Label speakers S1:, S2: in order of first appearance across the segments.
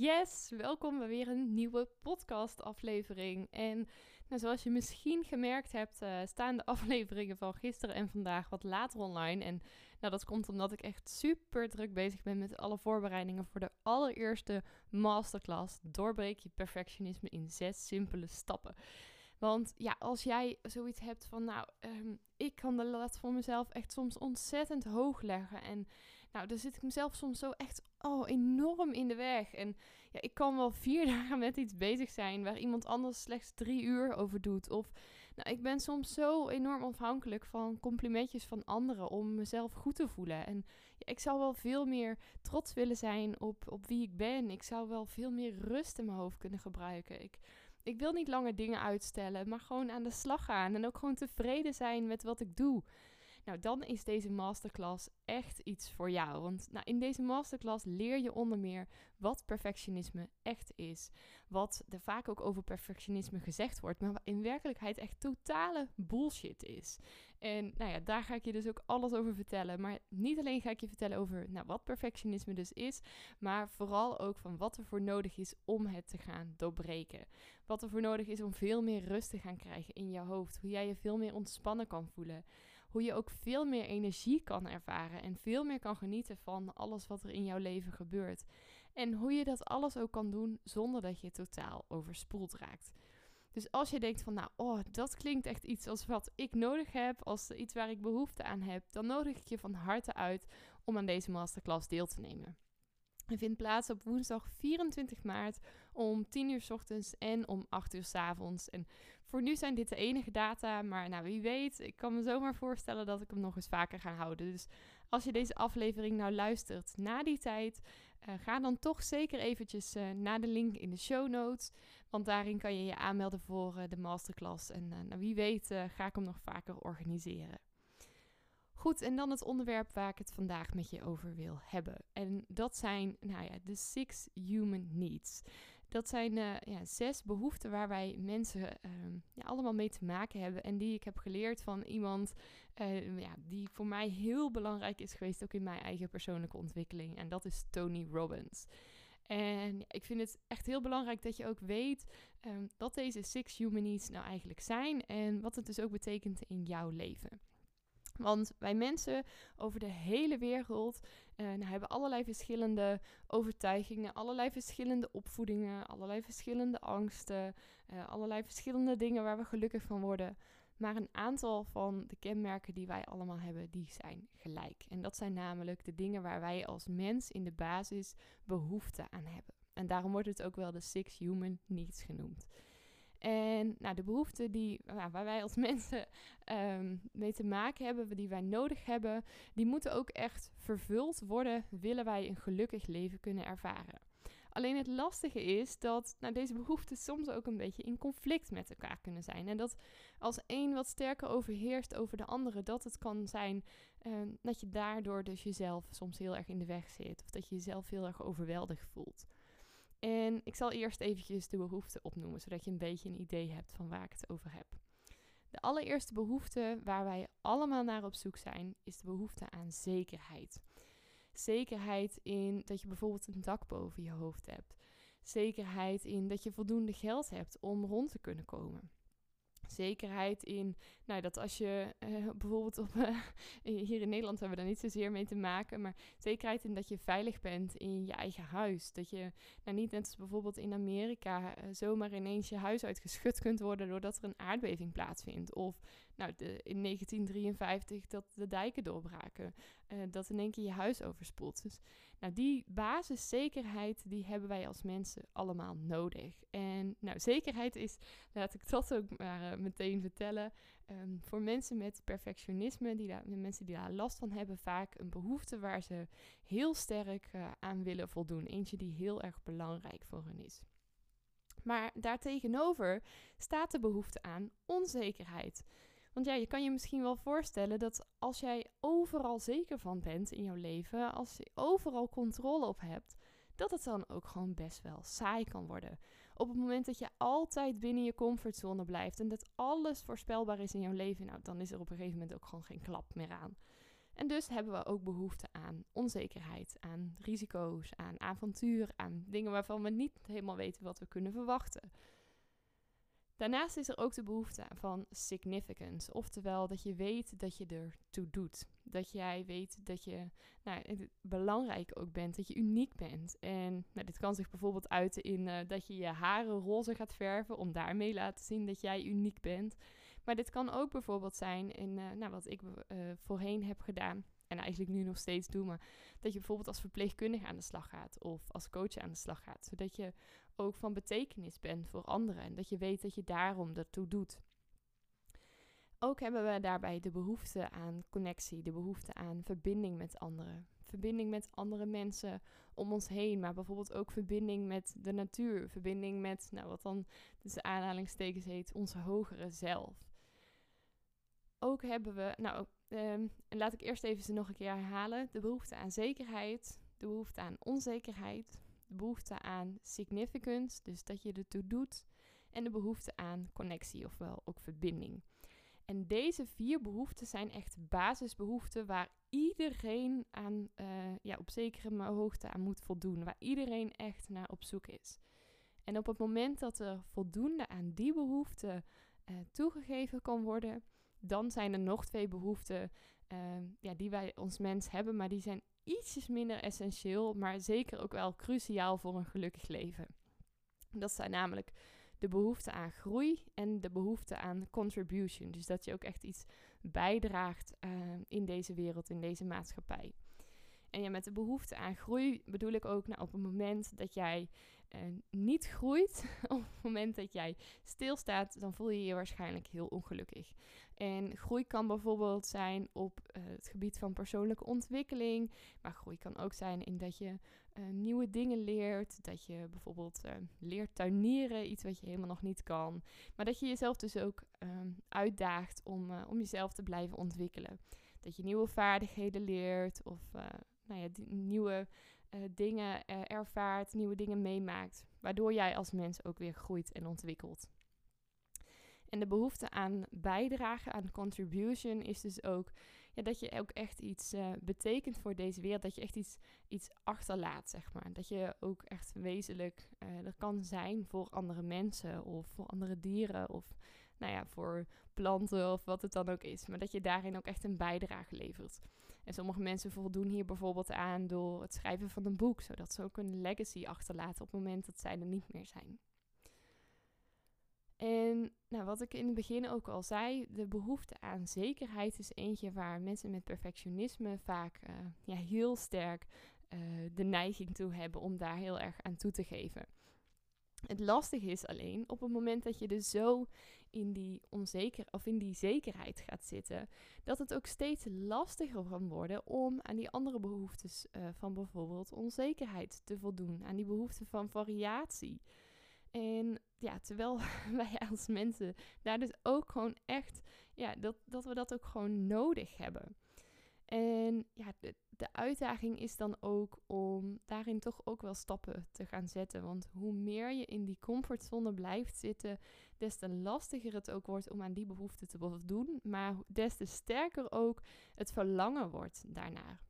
S1: Yes, welkom bij weer een nieuwe podcast aflevering. En nou, zoals je misschien gemerkt hebt, uh, staan de afleveringen van gisteren en vandaag wat later online. En nou, dat komt omdat ik echt super druk bezig ben met alle voorbereidingen voor de allereerste masterclass. Doorbreek je perfectionisme in zes simpele stappen. Want ja, als jij zoiets hebt van, nou, um, ik kan de lat voor mezelf echt soms ontzettend hoog leggen. En nou, dan zit ik mezelf soms zo echt oh, enorm in de weg. En ja, ik kan wel vier dagen met iets bezig zijn waar iemand anders slechts drie uur over doet. Of nou, ik ben soms zo enorm afhankelijk van complimentjes van anderen om mezelf goed te voelen. En ja, ik zou wel veel meer trots willen zijn op, op wie ik ben. Ik zou wel veel meer rust in mijn hoofd kunnen gebruiken. Ik, ik wil niet langer dingen uitstellen, maar gewoon aan de slag gaan. En ook gewoon tevreden zijn met wat ik doe. Nou, dan is deze masterclass echt iets voor jou. Want nou, in deze masterclass leer je onder meer wat perfectionisme echt is. Wat er vaak ook over perfectionisme gezegd wordt, maar in werkelijkheid echt totale bullshit is. En nou ja, daar ga ik je dus ook alles over vertellen. Maar niet alleen ga ik je vertellen over nou, wat perfectionisme dus is, maar vooral ook van wat er voor nodig is om het te gaan doorbreken. Wat er voor nodig is om veel meer rust te gaan krijgen in je hoofd. Hoe jij je veel meer ontspannen kan voelen hoe je ook veel meer energie kan ervaren en veel meer kan genieten van alles wat er in jouw leven gebeurt. En hoe je dat alles ook kan doen zonder dat je totaal overspoeld raakt. Dus als je denkt van, nou, oh, dat klinkt echt iets als wat ik nodig heb, als iets waar ik behoefte aan heb, dan nodig ik je van harte uit om aan deze masterclass deel te nemen. Het vindt plaats op woensdag 24 maart om 10 uur s ochtends en om 8 uur s avonds. En voor nu zijn dit de enige data, maar nou, wie weet, ik kan me zomaar voorstellen dat ik hem nog eens vaker ga houden. Dus als je deze aflevering nou luistert na die tijd, uh, ga dan toch zeker eventjes uh, naar de link in de show notes. Want daarin kan je je aanmelden voor uh, de masterclass. En nou, wie weet ga ik hem nog vaker organiseren. Goed, en dan het onderwerp waar ik het vandaag met je over wil hebben. En dat zijn, nou ja, de six human needs. Dat zijn uh, ja, zes behoeften waar wij mensen uh, ja, allemaal mee te maken hebben. En die ik heb geleerd van iemand uh, ja, die voor mij heel belangrijk is geweest, ook in mijn eigen persoonlijke ontwikkeling. En dat is Tony Robbins. En ik vind het echt heel belangrijk dat je ook weet wat deze six human needs nou eigenlijk zijn. En wat het dus ook betekent in jouw leven. Want wij mensen over de hele wereld uh, nou, hebben allerlei verschillende overtuigingen, allerlei verschillende opvoedingen, allerlei verschillende angsten, uh, allerlei verschillende dingen waar we gelukkig van worden. Maar een aantal van de kenmerken die wij allemaal hebben, die zijn gelijk. En dat zijn namelijk de dingen waar wij als mens in de basis behoefte aan hebben. En daarom wordt het ook wel de Six Human Needs genoemd. En nou, de behoeften die, waar wij als mensen um, mee te maken hebben, die wij nodig hebben, die moeten ook echt vervuld worden, willen wij een gelukkig leven kunnen ervaren. Alleen het lastige is dat nou, deze behoeften soms ook een beetje in conflict met elkaar kunnen zijn. En dat als één wat sterker overheerst over de andere, dat het kan zijn um, dat je daardoor dus jezelf soms heel erg in de weg zit. Of dat je jezelf heel erg overweldigd voelt. En ik zal eerst eventjes de behoeften opnoemen, zodat je een beetje een idee hebt van waar ik het over heb. De allereerste behoefte waar wij allemaal naar op zoek zijn, is de behoefte aan zekerheid. Zekerheid in dat je bijvoorbeeld een dak boven je hoofd hebt. Zekerheid in dat je voldoende geld hebt om rond te kunnen komen zekerheid in. Nou, dat als je uh, bijvoorbeeld op. Uh, hier in Nederland hebben we daar niet zozeer mee te maken. Maar zekerheid in dat je veilig bent in je eigen huis. Dat je nou, niet net als bijvoorbeeld in Amerika. Uh, zomaar ineens je huis uitgeschud kunt worden. doordat er een aardbeving plaatsvindt. Of nou, de, in 1953 dat de dijken doorbraken. dat in één keer je huis overspoelt. Dus nou, die basiszekerheid die hebben wij als mensen allemaal nodig. En nou, zekerheid is, laat ik dat ook maar uh, meteen vertellen, um, voor mensen met perfectionisme, die mensen die daar last van hebben, vaak een behoefte waar ze heel sterk uh, aan willen voldoen. Eentje die heel erg belangrijk voor hen is. Maar daartegenover staat de behoefte aan onzekerheid. Want ja, je kan je misschien wel voorstellen dat als jij overal zeker van bent in jouw leven, als je overal controle op hebt, dat het dan ook gewoon best wel saai kan worden. Op het moment dat je altijd binnen je comfortzone blijft en dat alles voorspelbaar is in jouw leven, nou, dan is er op een gegeven moment ook gewoon geen klap meer aan. En dus hebben we ook behoefte aan onzekerheid, aan risico's, aan avontuur, aan dingen waarvan we niet helemaal weten wat we kunnen verwachten. Daarnaast is er ook de behoefte van significance, oftewel dat je weet dat je er toe doet. Dat jij weet dat je nou, belangrijk ook bent, dat je uniek bent. En nou, dit kan zich bijvoorbeeld uiten in uh, dat je je haren roze gaat verven om daarmee laten zien dat jij uniek bent. Maar dit kan ook bijvoorbeeld zijn in uh, nou, wat ik voorheen heb gedaan. En eigenlijk nu nog steeds doe, maar dat je bijvoorbeeld als verpleegkundige aan de slag gaat of als coach aan de slag gaat. Zodat je ook van betekenis bent voor anderen en dat je weet dat je daarom ertoe doet. Ook hebben we daarbij de behoefte aan connectie, de behoefte aan verbinding met anderen. Verbinding met andere mensen om ons heen, maar bijvoorbeeld ook verbinding met de natuur. Verbinding met, nou, wat dan de aanhalingstekens heet, onze hogere zelf. Ook hebben we, nou, um, laat ik eerst even ze nog een keer herhalen: de behoefte aan zekerheid, de behoefte aan onzekerheid, de behoefte aan significance, dus dat je ertoe doet, en de behoefte aan connectie, ofwel ook verbinding. En deze vier behoeften zijn echt basisbehoeften waar iedereen aan, uh, ja, op zekere hoogte aan moet voldoen, waar iedereen echt naar op zoek is. En op het moment dat er voldoende aan die behoeften uh, toegegeven kan worden, dan zijn er nog twee behoeften uh, ja, die wij als mens hebben, maar die zijn ietsjes minder essentieel, maar zeker ook wel cruciaal voor een gelukkig leven. Dat zijn namelijk de behoefte aan groei en de behoefte aan contribution. Dus dat je ook echt iets bijdraagt uh, in deze wereld, in deze maatschappij. En ja, met de behoefte aan groei bedoel ik ook nou, op het moment dat jij uh, niet groeit, op het moment dat jij stilstaat, dan voel je je waarschijnlijk heel ongelukkig. En groei kan bijvoorbeeld zijn op uh, het gebied van persoonlijke ontwikkeling. Maar groei kan ook zijn in dat je uh, nieuwe dingen leert. Dat je bijvoorbeeld uh, leert tuinieren, iets wat je helemaal nog niet kan. Maar dat je jezelf dus ook ehm, uitdaagt om, om jezelf te blijven ontwikkelen. Dat je nieuwe vaardigheden leert of nou ja, nieuwe dingen ervaart, nieuwe dingen meemaakt. Waardoor jij als mens ook weer groeit en ontwikkelt. En de behoefte aan bijdragen, aan contribution, is dus ook ja, dat je ook echt iets uh, betekent voor deze wereld. Dat je echt iets, iets achterlaat, zeg maar. Dat je ook echt wezenlijk uh, er kan zijn voor andere mensen of voor andere dieren of nou ja, voor planten of wat het dan ook is. Maar dat je daarin ook echt een bijdrage levert. En sommige mensen voldoen hier bijvoorbeeld aan door het schrijven van een boek, zodat ze ook een legacy achterlaten op het moment dat zij er niet meer zijn. En nou, wat ik in het begin ook al zei, de behoefte aan zekerheid is eentje waar mensen met perfectionisme vaak uh, ja, heel sterk uh, de neiging toe hebben om daar heel erg aan toe te geven. Het lastige is alleen op het moment dat je dus zo in die onzeker of in die zekerheid gaat zitten, dat het ook steeds lastiger kan worden om aan die andere behoeftes uh, van bijvoorbeeld onzekerheid te voldoen, aan die behoefte van variatie. En ja, terwijl wij als mensen daar dus ook gewoon echt, ja, dat, dat we dat ook gewoon nodig hebben. En ja, de, de uitdaging is dan ook om daarin toch ook wel stappen te gaan zetten. Want hoe meer je in die comfortzone blijft zitten, des te lastiger het ook wordt om aan die behoeften te voldoen. Maar des te sterker ook het verlangen wordt daarnaar.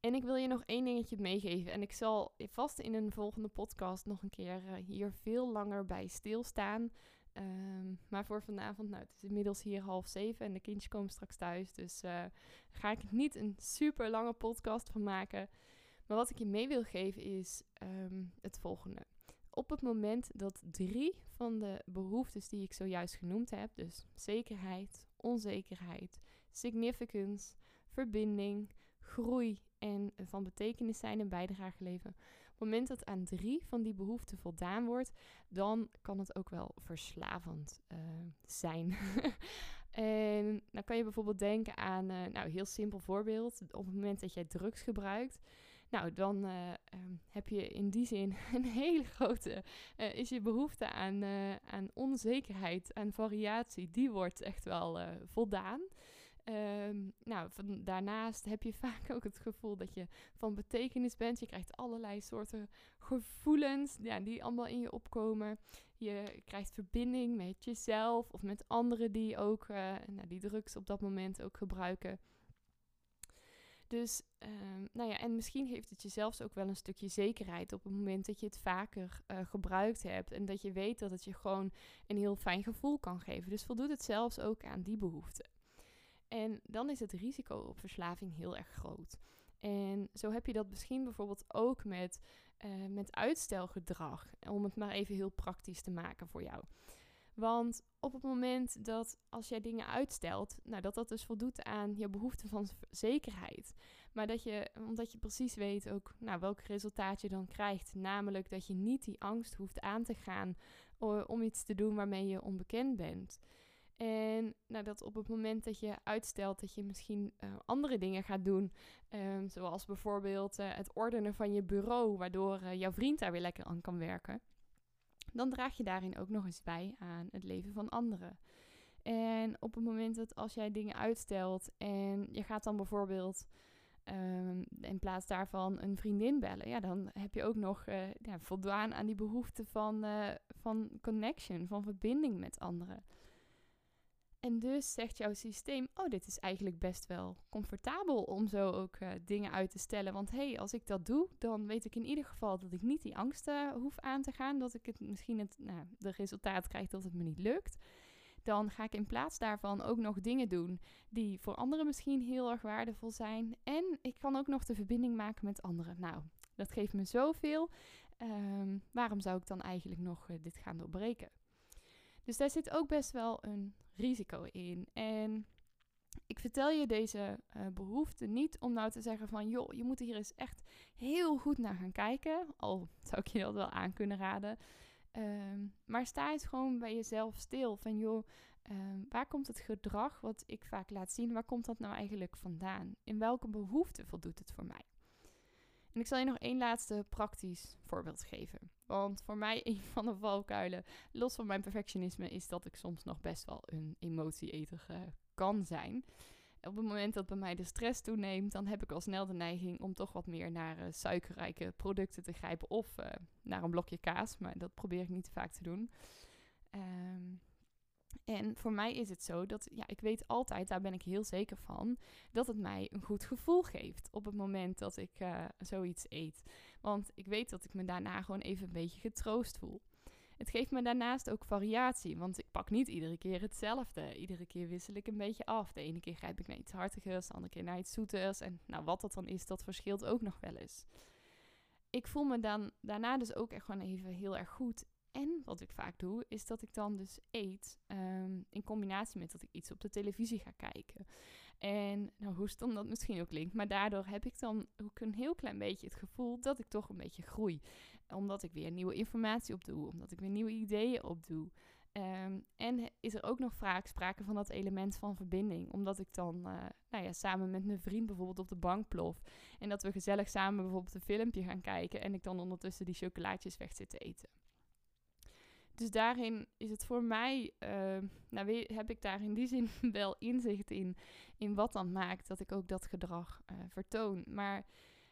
S1: En ik wil je nog één dingetje meegeven. En ik zal vast in een volgende podcast nog een keer uh, hier veel langer bij stilstaan. Um, maar voor vanavond, nou, het is inmiddels hier half zeven en de kindjes komen straks thuis. Dus uh, ga ik niet een super lange podcast van maken. Maar wat ik je mee wil geven is um, het volgende. Op het moment dat drie van de behoeftes die ik zojuist genoemd heb, dus zekerheid, onzekerheid, significance, verbinding, groei en van betekenis zijn en bijdrage leveren. Het moment dat aan drie van die behoeften voldaan wordt, dan kan het ook wel verslavend uh, zijn. en dan kan je bijvoorbeeld denken aan, uh, nou, heel simpel voorbeeld, op het moment dat jij drugs gebruikt. Nou, dan uh, um, heb je in die zin een hele grote, is je behoefte aan, aan onzekerheid, aan variatie, die wordt echt wel voldaan. Um, nou, daarnaast heb je vaak ook het gevoel dat je van betekenis bent. Je krijgt allerlei soorten gevoelens ja, die allemaal in je opkomen. Je krijgt verbinding met jezelf of met anderen die ook nou, die drugs op dat moment ook gebruiken. Dus, um, nou ja, en misschien geeft het je zelfs ook wel een stukje zekerheid op het moment dat je het vaker uh, gebruikt hebt. En dat je weet dat het je gewoon een heel fijn gevoel kan geven. Dus voldoet het zelfs ook aan die behoeften. En dan is het risico op verslaving heel erg groot. En zo heb je dat misschien bijvoorbeeld ook met, uh, met uitstelgedrag. Om het maar even heel praktisch te maken voor jou. Want op het moment dat als jij dingen uitstelt, nou dat dat dus voldoet aan je behoefte van zekerheid. Maar dat je, omdat je precies weet ook nou, welk resultaat je dan krijgt. Namelijk dat je niet die angst hoeft aan te gaan om iets te doen waarmee je onbekend bent. En nou, dat op het moment dat je uitstelt dat je misschien uh, andere dingen gaat doen, um, zoals bijvoorbeeld uh, het ordenen van je bureau, waardoor uh, jouw vriend daar weer lekker aan kan werken dan draag je daarin ook nog eens bij aan het leven van anderen. En op het moment dat als jij dingen uitstelt en je gaat dan bijvoorbeeld um, in plaats daarvan een vriendin bellen, ja, dan heb je ook nog uh, ja, voldaan aan die behoefte van, van connection, van verbinding met anderen. En dus zegt jouw systeem: Oh, dit is eigenlijk best wel comfortabel om zo ook uh, dingen uit te stellen. Want hé, hey, als ik dat doe, dan weet ik in ieder geval dat ik niet die angsten hoef aan te gaan. Dat ik het misschien het nou, de resultaat krijg dat het me niet lukt. Dan ga ik in plaats daarvan ook nog dingen doen die voor anderen misschien heel erg waardevol zijn. En ik kan ook nog de verbinding maken met anderen. Nou, dat geeft me zoveel. Um, waarom zou ik dan eigenlijk nog uh, dit gaan doorbreken? Dus daar zit ook best wel een risico in. En ik vertel je deze uh, behoefte niet om nou te zeggen van... joh, je moet hier eens echt heel goed naar gaan kijken. Al zou ik je dat wel aan kunnen raden. Um, maar sta eens gewoon bij jezelf stil. Van joh, um, waar komt het gedrag wat ik vaak laat zien... waar komt dat nou eigenlijk vandaan? In welke behoefte voldoet het voor mij? En ik zal je nog één laatste praktisch voorbeeld geven. Want voor mij een van de valkuilen, los van mijn perfectionisme, is dat ik soms nog best wel een emotieeter uh, kan zijn. Op het moment dat bij mij de stress toeneemt, dan heb ik al snel de neiging om toch wat meer naar uh, suikerrijke producten te grijpen of uh, naar een blokje kaas. Maar dat probeer ik niet te vaak te doen. Um, en voor mij is het zo dat ja, ik weet altijd, daar ben ik heel zeker van, dat het mij een goed gevoel geeft op het moment dat ik uh, zoiets eet. Want ik weet dat ik me daarna gewoon even een beetje getroost voel. Het geeft me daarnaast ook variatie, want ik pak niet iedere keer hetzelfde. Iedere keer wissel ik een beetje af. De ene keer grijp ik naar iets hartigers, de andere keer naar iets zoeters. En nou, wat dat dan is, dat verschilt ook nog wel eens. Ik voel me dan daarna dus ook echt gewoon even heel erg goed. En wat ik vaak doe, is dat ik dan dus eet um, in combinatie met dat ik iets op de televisie ga kijken. En nou, hoe stom dat misschien ook klinkt, maar daardoor heb ik dan ook een heel klein beetje het gevoel dat ik toch een beetje groei. Omdat ik weer nieuwe informatie opdoe, omdat ik weer nieuwe ideeën opdoe. Um, en is er ook nog vaak sprake van dat element van verbinding. Omdat ik dan uh, nou ja, samen met mijn vriend bijvoorbeeld op de bank plof. En dat we gezellig samen bijvoorbeeld een filmpje gaan kijken. En ik dan ondertussen die chocolaatjes weg zit te eten. Dus daarin is het voor mij, uh, nou heb ik daar in die zin wel inzicht in, in wat dan maakt dat ik ook dat gedrag uh, vertoon. Maar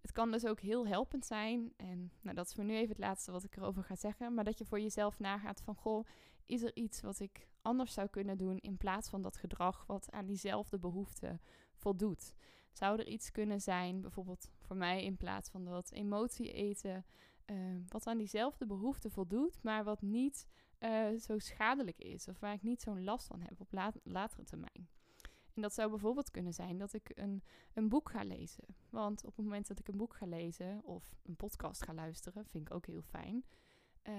S1: het kan dus ook heel helpend zijn, en nou, dat is voor nu even het laatste wat ik erover ga zeggen, maar dat je voor jezelf nagaat van, goh, is er iets wat ik anders zou kunnen doen in plaats van dat gedrag wat aan diezelfde behoefte voldoet? Zou er iets kunnen zijn, bijvoorbeeld voor mij in plaats van dat emotie eten, uh, wat aan diezelfde behoefte voldoet, maar wat niet uh, zo schadelijk is. Of waar ik niet zo'n last van heb op latere termijn. En dat zou bijvoorbeeld kunnen zijn dat ik een, een boek ga lezen. Want op het moment dat ik een boek ga lezen of een podcast ga luisteren, vind ik ook heel fijn. Uh,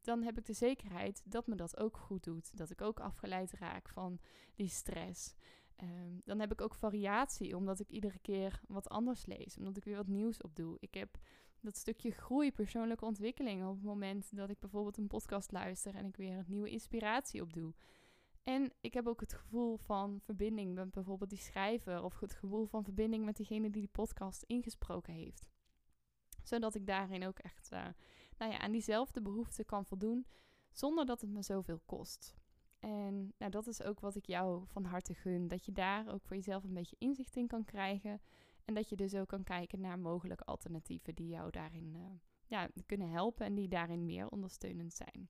S1: dan heb ik de zekerheid dat me dat ook goed doet. Dat ik ook afgeleid raak van die stress. Um, dan heb ik ook variatie, omdat ik iedere keer wat anders lees. Omdat ik weer wat nieuws opdoe. Ik heb dat stukje groei, persoonlijke ontwikkeling. Op het moment dat ik bijvoorbeeld een podcast luister en ik weer een nieuwe inspiratie opdoe. En ik heb ook het gevoel van verbinding met bijvoorbeeld die schrijver. Of het gevoel van verbinding met degene die die podcast ingesproken heeft. Zodat ik daarin ook echt uh, nou ja, aan diezelfde behoeften kan voldoen, zonder dat het me zoveel kost. En nou, dat is ook wat ik jou van harte gun. Dat je daar ook voor jezelf een beetje inzicht in kan krijgen. En dat je dus ook kan kijken naar mogelijke alternatieven die jou daarin uh, ja, kunnen helpen en die daarin meer ondersteunend zijn.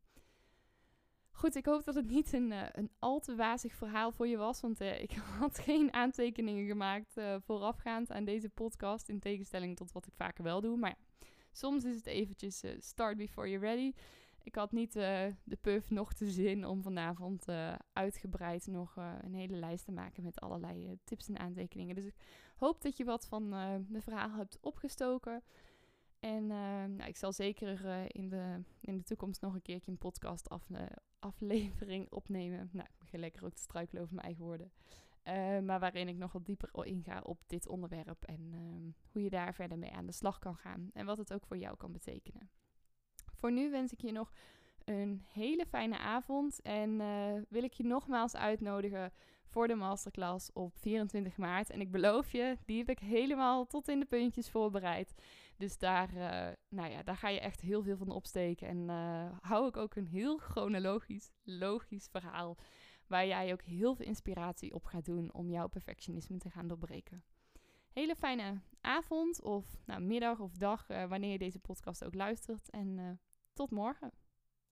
S1: Goed, ik hoop dat het niet een, uh, een al te wazig verhaal voor je was. Want uh, ik had geen aantekeningen gemaakt voorafgaand aan deze podcast. In tegenstelling tot wat ik vaker wel doe. Maar ja, soms is het eventjes start before you're ready. Ik had niet de puff nog te zin om vanavond uitgebreid nog een hele lijst te maken met allerlei tips en aantekeningen. Dus ik hoop dat je wat van mijn verhaal hebt opgestoken. En nou, ik zal zeker in, de, in de toekomst nog een keertje een podcast af, aflevering opnemen. Nou, ik begin lekker ook te struikelen mijn eigen woorden. maar waarin ik nog wat dieper inga op dit onderwerp en hoe je daar verder mee aan de slag kan gaan. En wat het ook voor jou kan betekenen. Voor nu wens ik je nog een hele fijne avond en wil ik je nogmaals uitnodigen voor de masterclass op 24 maart. En ik beloof je, die heb ik helemaal tot in de puntjes voorbereid. Dus daar, uh, nou ja, daar ga je echt heel veel van opsteken. En uh, hou ik ook een heel chronologisch, logisch verhaal. Waar jij ook heel veel inspiratie op gaat doen om jouw perfectionisme te gaan doorbreken. Hele fijne avond of nou, middag of dag, wanneer je deze podcast ook luistert. En tot morgen.